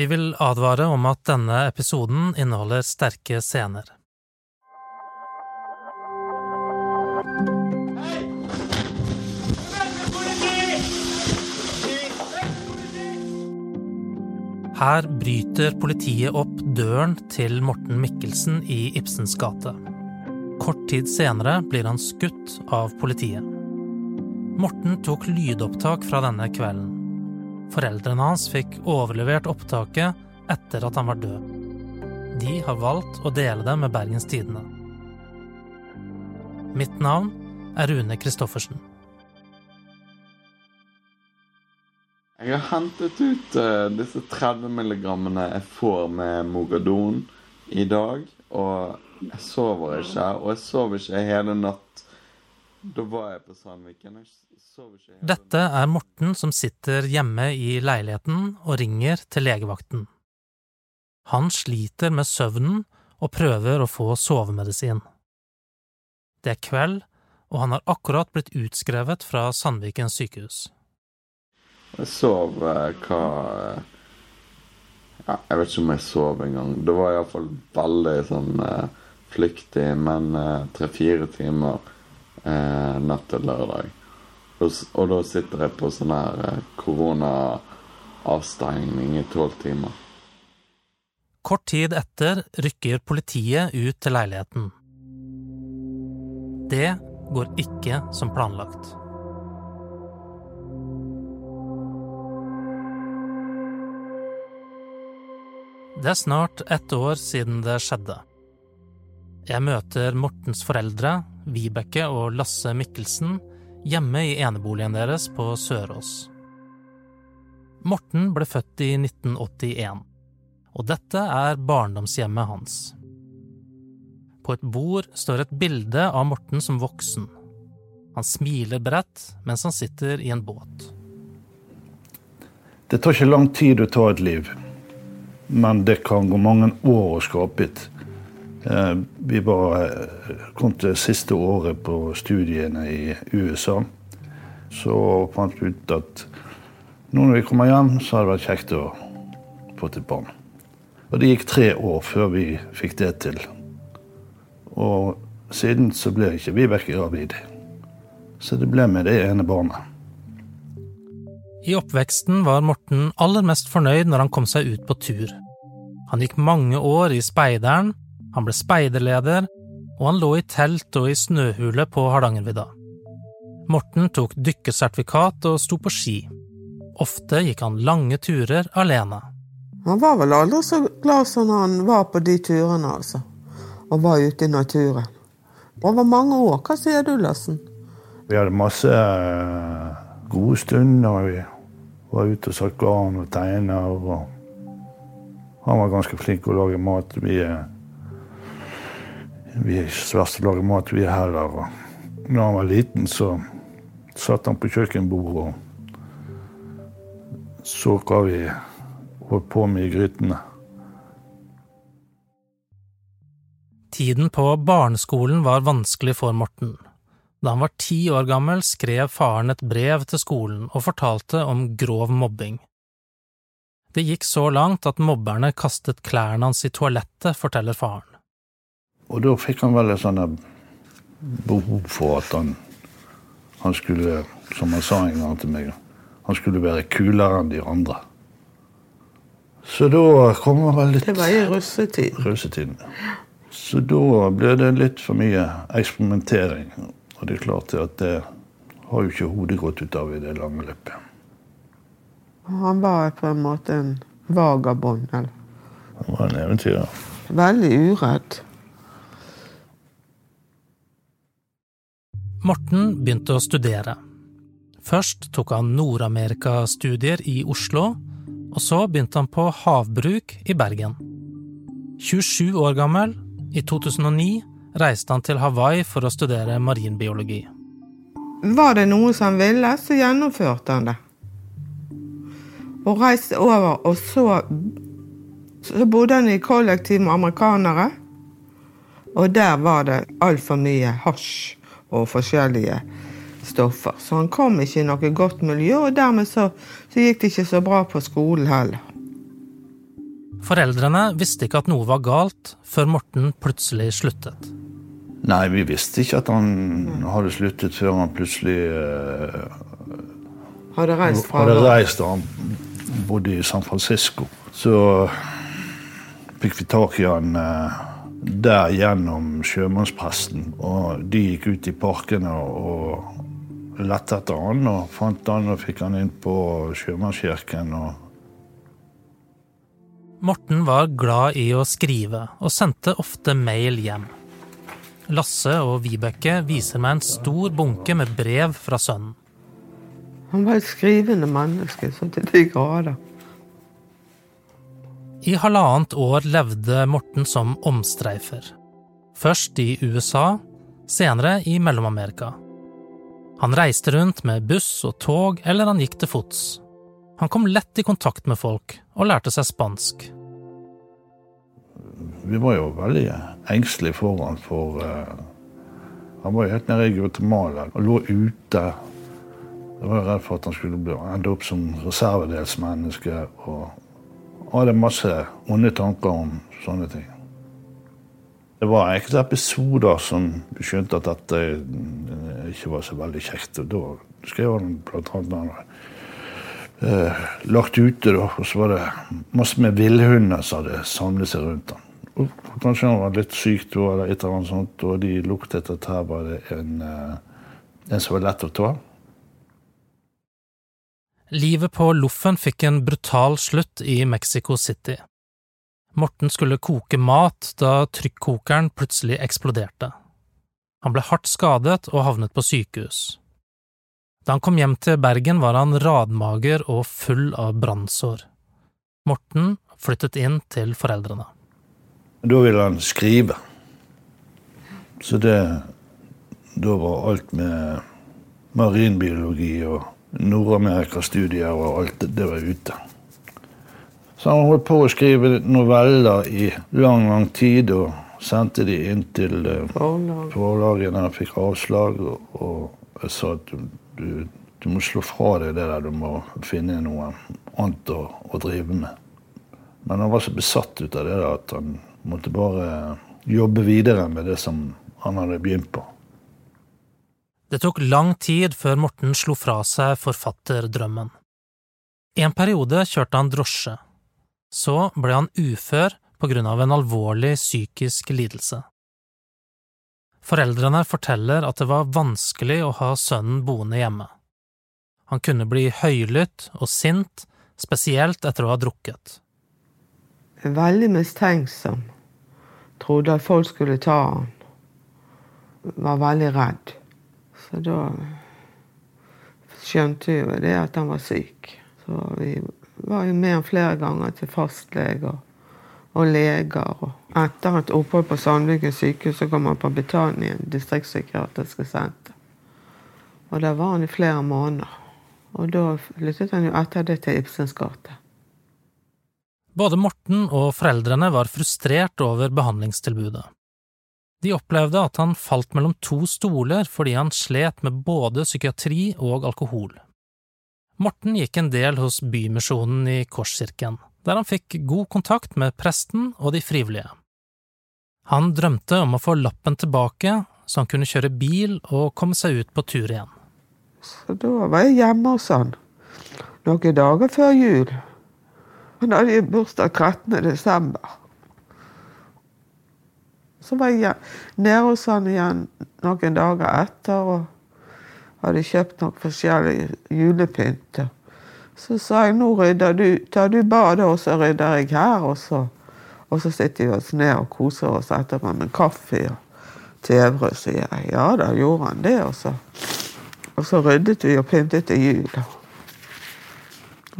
Vi vil advare om at denne episoden inneholder sterke scener. Her bryter politiet opp døren til Morten Mikkelsen i Ibsens gate. Kort tid senere blir han skutt av politiet. Morten tok lydopptak fra denne kvelden. Foreldrene hans fikk overlevert opptaket etter at han var død. De har valgt å dele det med Bergens Tidende. Mitt navn er Rune Christoffersen. Jeg har hentet ut uh, disse 30 milligrammene jeg får med Mogadon i dag. Og jeg sover ikke. Og jeg sover ikke hele natt. Da var jeg på Sandviken. Dette er Morten som sitter hjemme i leiligheten og ringer til legevakten. Han sliter med søvnen og prøver å få sovemedisin. Det er kveld, og han har akkurat blitt utskrevet fra Sandviken sykehus. Jeg sov eh, hva ja, Jeg vet ikke om jeg sov engang. Det var iallfall veldig sånn eh, flyktig, men eh, tre-fire timer eh, natt til lørdag. Og, og, da sitter jeg på sånn her eh, koronaavstengning i tolv timer. Kort tid etter rykker politiet ut til leiligheten. Det går ikke som planlagt. Det er snart ett år siden det skjedde. Jeg møter Mortens foreldre, Vibeke og Lasse Mikkelsen, hjemme i eneboligen deres på Sørås. Morten ble født i 1981, og dette er barndomshjemmet hans. På et bord står et bilde av Morten som voksen. Han smiler bredt mens han sitter i en båt. Det tar ikke lang tid å ta et liv men det kan gå mange år å skape et. Eh, vi var, eh, kom til siste året på studiene i USA. Så fant vi ut at nå når vi kommer hjem, så hadde det vært kjekt å få til barn. Og det gikk tre år før vi fikk det til. Og siden så ble ikke Vibeke gravid. Så det ble med det ene barnet. I oppveksten var Morten aller mest fornøyd når han kom seg ut på tur. Han gikk mange år i speideren, han ble speiderleder, og han lå i telt og i snøhule på Hardangervidda. Morten tok dykkersertifikat og sto på ski. Ofte gikk han lange turer alene. Han var vel aldri så glad som han var på de turene, altså. Og var ute i naturen. Over mange år. Hva sier du, Larsen? Vi hadde masse eh, gode stunder. Vi var ute og satt garn og tegna. Og han var ganske flink til å lage mat. Vi er, vi er lage mat, vi herrer. Og når han var liten, så satt han på kjøkkenbordet og så hva vi holdt på med i grytene. Tiden på barneskolen var vanskelig for Morten. Da han var ti år gammel, skrev faren et brev til skolen og fortalte om grov mobbing. Det gikk så langt at mobberne kastet klærne hans i toalettet, forteller faren. Og da fikk han vel et sånt behov for at han, han skulle, som han sa en gang til meg, han skulle være kulere enn de andre. Så da kom han vel litt Det var i russetiden. russetiden. Så da ble det litt for mye eksperimentering. Og det er klart at det har jo ikke hodet gått ut av i det lange løpet. Han var på en måte en vagabond. Eller? Han var en eventyrer. Veldig uredd. Morten begynte å studere. Først tok han Nord-Amerika-studier i Oslo, og så begynte han på havbruk i Bergen. 27 år gammel, i 2009, reiste han til Hawaii for å studere marinbiologi. Var det noe som han ville, så gjennomførte han det. Og reiste over, og så, så bodde han i kollektiv med amerikanere. Og der var det altfor mye hasj og forskjellige stoffer. Så han kom ikke i noe godt miljø, og dermed så, så gikk det ikke så bra på skolen heller. Foreldrene visste ikke at noe var galt, før Morten plutselig sluttet. Nei, vi visste ikke at han hadde sluttet før han plutselig uh, Hadde reist fra hadde reist da han bodde i San Francisco. Så fikk vi tak i han uh, der gjennom sjømannspresten. Og de gikk ut i parkene og lette etter han og fant han og fikk han inn på Sjømannskirken. og Morten var glad i å skrive, og sendte ofte mail hjem. Lasse og Vibeke viser meg en stor bunke med brev fra sønnen. Han var et skrivende menneske så til de grader. I halvannet år levde Morten som omstreifer. Først i USA, senere i Mellom-Amerika. Han reiste rundt med buss og tog, eller han gikk til fots. Han kom lett i kontakt med folk og lærte seg spansk. Vi var jo veldig engstelige foran for uh, han var jo helt nede i Guatemala og lå ute. Jeg var redd for at han skulle ende opp som reservedelsmenneske. Og hadde masse onde tanker om sånne ting. Det var enkelte episoder som skjønte at dette eh, ikke var så veldig kjekt. og Da skrev han blant annet eh, lagt ute, da. Og så var det masse med villhunder som hadde samlet seg rundt ham. Og kanskje han var litt syk eller et eller annet sånt, og de luktet at her var det en, eh, en som var lett å ta. Livet på Loffen fikk en brutal slutt i Mexico City. Morten skulle koke mat da trykkokeren plutselig eksploderte. Han ble hardt skadet og havnet på sykehus. Da han kom hjem til Bergen, var han radmager og full av brannsår. Morten flyttet inn til foreldrene. Da ville han skrive. Så det Da var alt med marinbiologi og Nord-Amerika-studier og alt det var ute. Så han holdt på å skrive noveller i lang, lang tid og sendte de inn til eh, forlaget når han fikk avslag. Og jeg sa at du, du, må slå fra deg det der, du må finne noe annet å, å drive med. Men han var så besatt ut av det der at han måtte bare jobbe videre med det som han hadde begynt på. Det tok lang tid før Morten slo fra seg forfatterdrømmen. En periode kjørte han drosje. Så ble han ufør på grunn av en alvorlig psykisk lidelse. Foreldrene forteller at det var vanskelig å ha sønnen boende hjemme. Han kunne bli høylytt og sint, spesielt etter å ha drukket. Veldig mistenksom. Trodde at folk skulle ta han. Var veldig redd. Så da skjønte vi jo det at han var syk. Så vi var jo med han flere ganger til fastleger og leger. Og etter et opphold på Sandviken sykehus så kom han på Betanien distriktspsykiatriske senter. Og der var han i flere måneder. Og da flyttet han jo etter det til Ibsens gate. Både Morten og foreldrene var frustrert over behandlingstilbudet. De opplevde at han falt mellom to stoler fordi han slet med både psykiatri og alkohol. Morten gikk en del hos Bymisjonen i Korskirken, der han fikk god kontakt med presten og de frivillige. Han drømte om å få lappen tilbake, så han kunne kjøre bil og komme seg ut på tur igjen. Så da var jeg hjemme hos han noen dager før jul. Han hadde bursdag 13. desember. Så var jeg nede hos han igjen noen dager etter og hadde kjøpt noe forskjellig julepynt. Så sa jeg nå rydder du, tar du badet, og så rydder jeg her. Og så, og så sitter vi oss ned og koser oss etterpå med kaffe og TV, sier jeg. Ja da, gjorde han det. Og så, og så ryddet vi og pyntet til jul.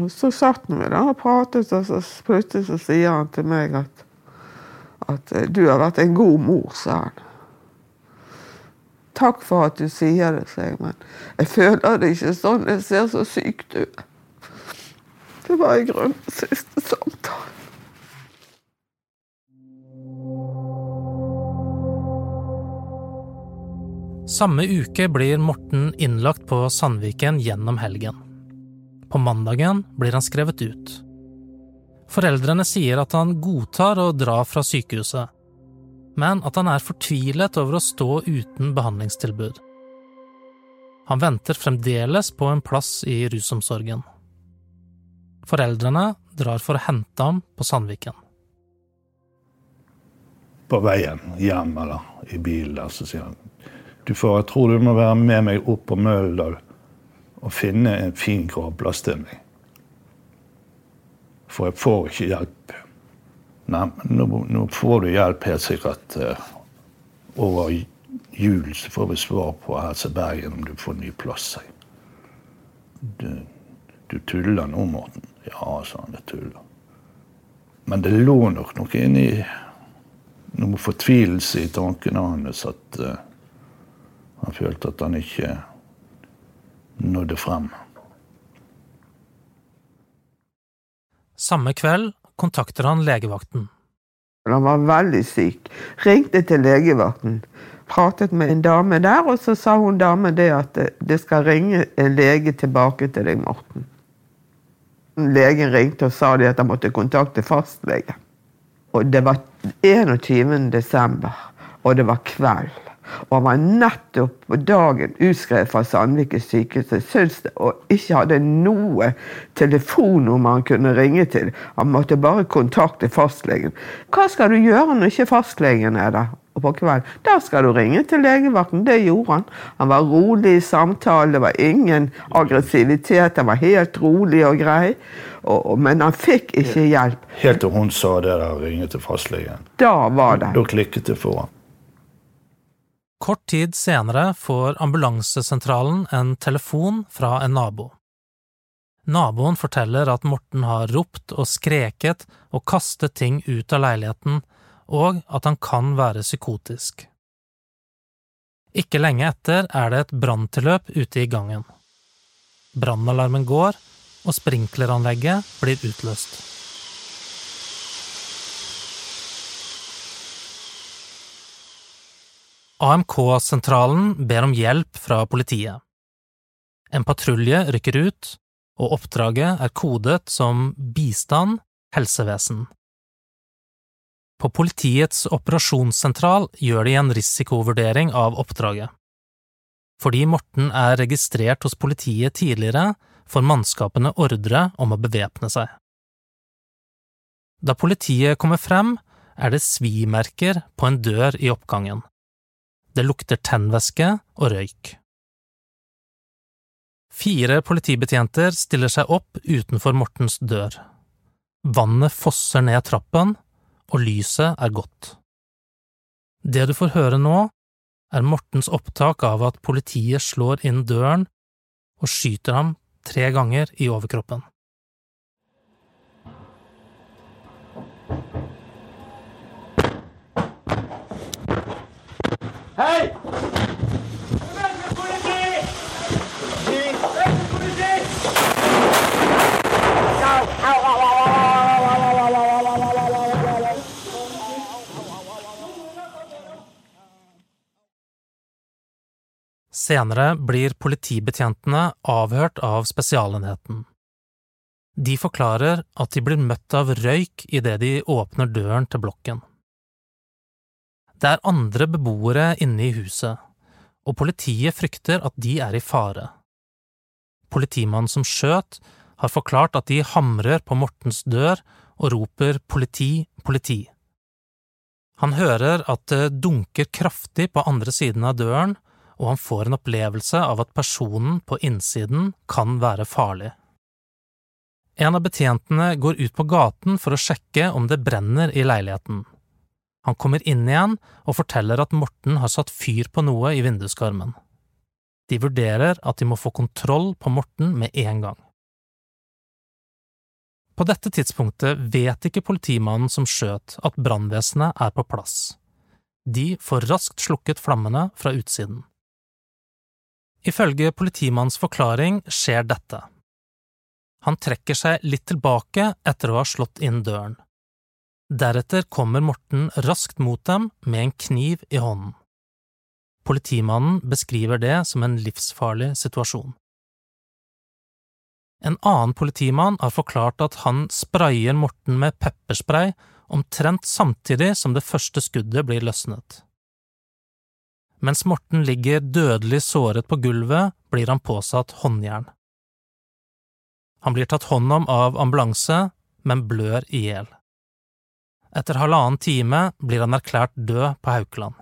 Og så satt vi der og pratet, og så plutselig så sier han til meg at at eh, du har vært en god mor, sa han. Takk for at du sier det, sa jeg, men jeg føler det ikke sånn. Jeg ser så syk du er. Det var i grunnen siste samtale. Samme uke blir Morten innlagt på Sandviken gjennom helgen. På mandagen blir han skrevet ut. Foreldrene sier at han godtar å dra fra sykehuset, men at han er fortvilet over å stå uten behandlingstilbud. Han venter fremdeles på en plass i rusomsorgen. Foreldrene drar for å hente ham på Sandviken. På veien hjem eller i bilen der, så sier han du får, jeg tror du må være med meg opp på Møldal og finne en fin gravplass til meg. For jeg får ikke hjelp. Nei, nå, nå får du hjelp helt sikkert uh, over jul. Så får vi svar på Helse Bergen om du får ny plass. Du, du tuller nå, Morten. Ja, sa han. jeg tuller. Men det lå nok noe inni noe fortvilelse i tankene hans at uh, han følte at han ikke nådde frem. Samme kveld kontakter han legevakten. Han var veldig syk. Ringte til legevakten. Pratet med en dame der, og så sa hun dame det at det skal ringe en lege tilbake til deg, Morten. Legen ringte og sa at han måtte kontakte fastlege. Og det var 21. desember, og det var kveld. Og han var nettopp på dagen utskrevet fra Sandviken sykehus og ikke hadde noe telefonnummer han kunne ringe til. Han måtte bare kontakte fastlegen. Hva skal du gjøre når ikke fastlegen er der? Og på kvelden. Da skal du ringe til legevakten. Det gjorde han. Han var rolig i samtalen, det var ingen aggressivitet. Han var helt rolig og grei. Og, men han fikk ikke hjelp. Helt til hun sa det der, ringe til fastlegen. Da var det. Da klikket det for ham. Kort tid senere får ambulansesentralen en telefon fra en nabo. Naboen forteller at Morten har ropt og skreket og kastet ting ut av leiligheten, og at han kan være psykotisk. Ikke lenge etter er det et branntilløp ute i gangen. Brannalarmen går, og sprinkleranlegget blir utløst. AMK-sentralen ber om hjelp fra politiet. En patrulje rykker ut, og oppdraget er kodet som bistand helsevesen. På politiets operasjonssentral gjør de en risikovurdering av oppdraget. Fordi Morten er registrert hos politiet tidligere, får mannskapene ordre om å bevæpne seg. Da politiet kommer frem, er det svimerker på en dør i oppgangen. Det lukter tennvæske og røyk. Fire politibetjenter stiller seg opp utenfor Mortens dør. Vannet fosser ned trappen, og lyset er gått. Det du får høre nå, er Mortens opptak av at politiet slår inn døren og skyter ham tre ganger i overkroppen. Senere blir politibetjentene avhørt av Spesialenheten. De forklarer at de blir møtt av røyk idet de åpner døren til blokken. Det er andre beboere inne i huset, og politiet frykter at de er i fare. Politimannen som skjøt, har forklart at de hamrer på Mortens dør og roper politi, politi. Han hører at det dunker kraftig på andre siden av døren, og han får en opplevelse av at personen på innsiden kan være farlig. En av betjentene går ut på gaten for å sjekke om det brenner i leiligheten. Han kommer inn igjen og forteller at Morten har satt fyr på noe i vinduskarmen. De vurderer at de må få kontroll på Morten med en gang. På dette tidspunktet vet ikke politimannen som skjøt at brannvesenet er på plass. De får raskt slukket flammene fra utsiden. Ifølge politimannens forklaring skjer dette. Han trekker seg litt tilbake etter å ha slått inn døren. Deretter kommer Morten raskt mot dem med en kniv i hånden. Politimannen beskriver det som en livsfarlig situasjon. En annen politimann har forklart at han sprayer Morten med pepperspray omtrent samtidig som det første skuddet blir løsnet. Mens Morten ligger dødelig såret på gulvet, blir han påsatt håndjern. Han blir tatt hånd om av ambulanse, men blør i hjel. Etter halvannen time blir han erklært død på Haukeland.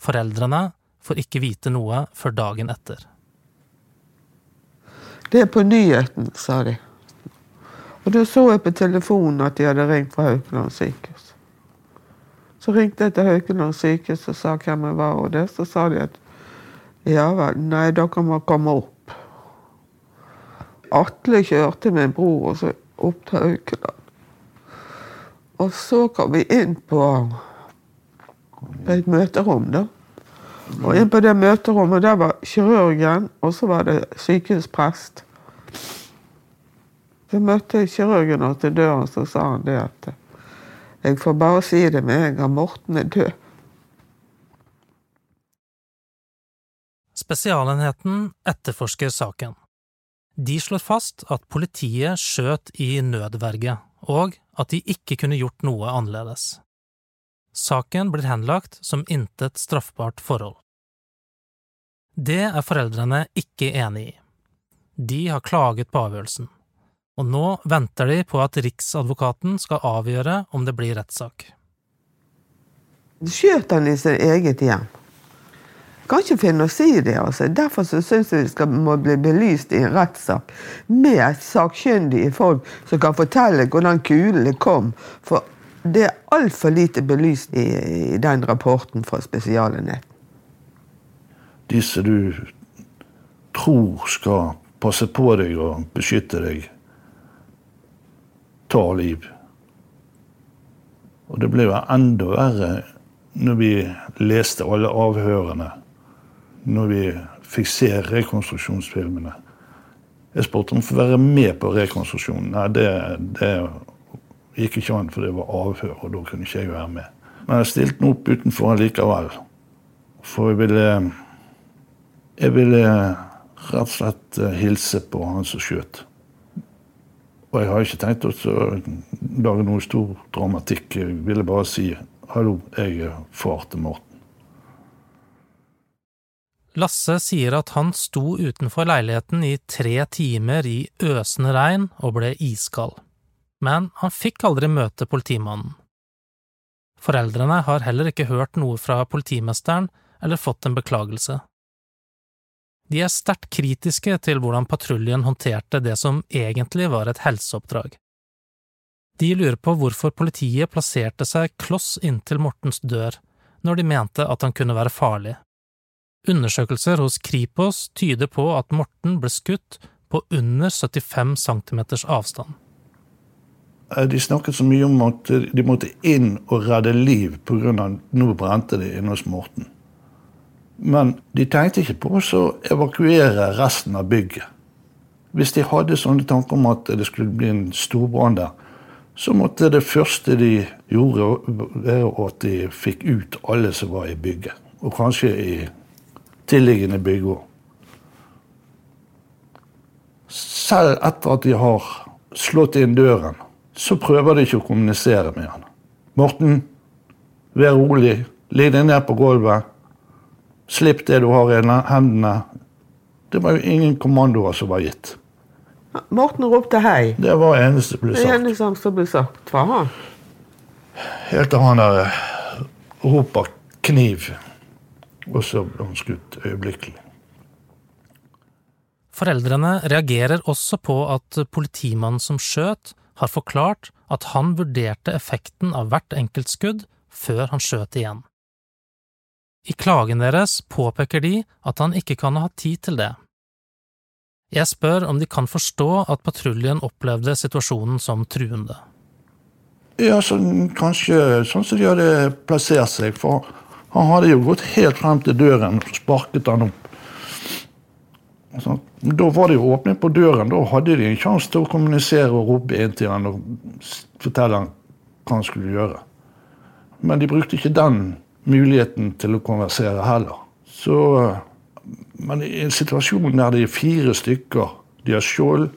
Foreldrene får ikke vite noe før dagen etter. Det er på nyheten, sa de. Og da så jeg på telefonen at de hadde ringt fra Haukeland sykehus. Så ringte jeg til Haukeland sykehus og sa hvem jeg var, og det. Så sa de at ja vel, nei, dere må komme opp. Atle kjørte min bror og så opp til Haukeland. Og så kom vi inn på et møterom, da. Og inn på det møterommet der var kirurgen, og så var det sykehusprest. Så møtte jeg kirurgen og til døren, så sa han det at jeg får bare si det med en gang, Morten er død. Spesialenheten etterforsker saken. De slår fast at politiet skjøt i nødverge, og at de ikke kunne gjort noe annerledes. Saken blir henlagt som intet straffbart forhold. Det er foreldrene ikke enig i. De har klaget på avgjørelsen, og nå venter de på at Riksadvokaten skal avgjøre om det blir rettssak. Skjøt han i sitt eget hjem? Kan ikke finne å si det. altså. Derfor så syns jeg det skal, må bli belyst i en rettssak med sakkyndige folk som kan fortelle hvordan kulene kom. For det er altfor lite belyst i, i den rapporten fra Spesialenheten. Disse du tror skal passe på deg og beskytte deg, tar liv. Og det ble jo enda verre når vi leste alle avhørene. Når vi fikk se rekonstruksjonsfilmene. Jeg spurte om å få være med på rekonstruksjonen. Nei, det, det gikk ikke an, for det var avhør, og da kunne ikke jeg være med. Men jeg stilte den opp utenfor likevel. For jeg ville Jeg ville rett og slett eh, hilse på han som skjøt. Og jeg har ikke tenkt å lage noe stor dramatikk. Jeg ville bare si hallo, jeg er far til Morten. Lasse sier at han sto utenfor leiligheten i tre timer i øsende regn og ble iskald, men han fikk aldri møte politimannen. Foreldrene har heller ikke hørt noe fra politimesteren eller fått en beklagelse. De er sterkt kritiske til hvordan patruljen håndterte det som egentlig var et helseoppdrag. De lurer på hvorfor politiet plasserte seg kloss inntil Mortens dør når de mente at han kunne være farlig. Undersøkelser hos Kripos tyder på at Morten ble skutt på under 75 cm avstand. Eh, de snakket så mye om at de måtte inn og redde liv pga. nå brente det inne hos Morten. Men de tenkte ikke på å evakuere resten av bygget. Hvis de hadde sånne tanker om at det skulle bli en storbrann der, så måtte det første de gjorde, være at de fikk ut alle som var i bygget. Og kanskje i tilliggende byggår. Selv etter at de har slått inn døren, så prøver de ikke å kommunisere med han. Morten, vær rolig. Ligg deg ned på gulvet. Slipp det du har i hendene. Det var jo ingen kommandoer som var gitt. Morten ropte hei. Det var det eneste som ble sagt. Det eneste som ble sagt fra han. Helt til han der roper 'kniv'. Og så ble han skutt øyeblikkelig. Foreldrene reagerer også på at politimannen som skjøt, har forklart at han vurderte effekten av hvert enkelt skudd før han skjøt igjen. I klagen deres påpeker de at han ikke kan ha tid til det. Jeg spør om de kan forstå at patruljen opplevde situasjonen som truende. Ja, så kanskje sånn som de hadde plassert seg. For han hadde jo gått helt frem til døren og sparket han opp. Så, da var det jo åpnet på døren. Da hadde de en sjanse til å kommunisere og rope inn til han og fortelle han hva han skulle gjøre. Men de brukte ikke den muligheten til å konversere heller. Så, men i en situasjon der det er fire stykker De har skjold.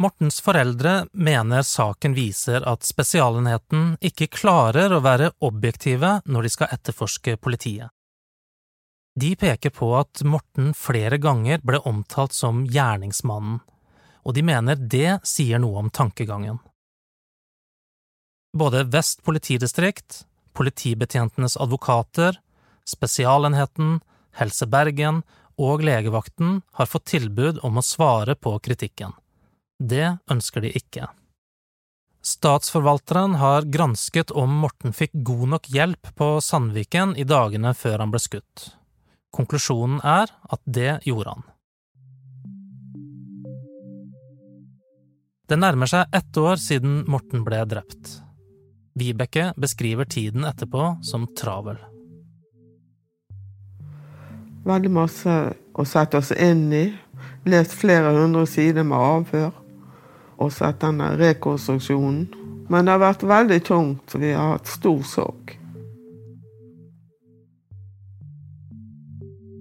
Mortens foreldre mener saken viser at Spesialenheten ikke klarer å være objektive når de skal etterforske politiet. De peker på at Morten flere ganger ble omtalt som gjerningsmannen, og de mener det sier noe om tankegangen. Både Vest politidistrikt, politibetjentenes advokater, Spesialenheten, Helse Bergen og legevakten har fått tilbud om å svare på kritikken. Det ønsker de ikke. Statsforvalteren har gransket om Morten fikk god nok hjelp på Sandviken i dagene før han ble skutt. Konklusjonen er at det gjorde han. Det nærmer seg ett år siden Morten ble drept. Vibeke beskriver tiden etterpå som travel. Veldig masse å sette oss inn i. Lest flere hundre sider med avhør. Og sett denne rekonstruksjonen. Men det har vært veldig tungt. Vi har hatt stor sorg.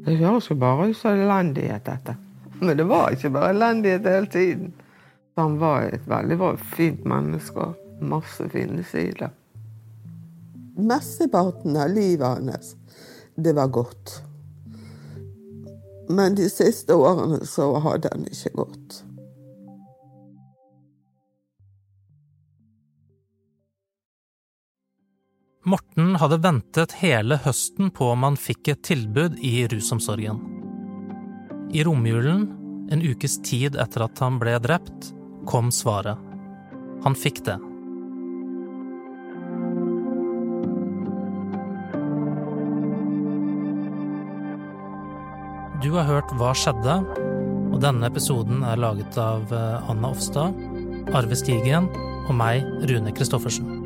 Det høres jo bare ut som elendighet, dette. Men det var ikke bare elendighet hele tiden. Han var et veldig fint menneske. Masse fine sider. Mesteparten av livet hans, det var godt. Men de siste årene så hadde han ikke gått. Morten hadde ventet hele høsten på om han fikk et tilbud i rusomsorgen. I romjulen, en ukes tid etter at han ble drept, kom svaret. Han fikk det. Du har hørt Hva skjedde? Og denne episoden er laget av eh, Anna Offstad, Arve Stigen og meg, Rune Christoffersen.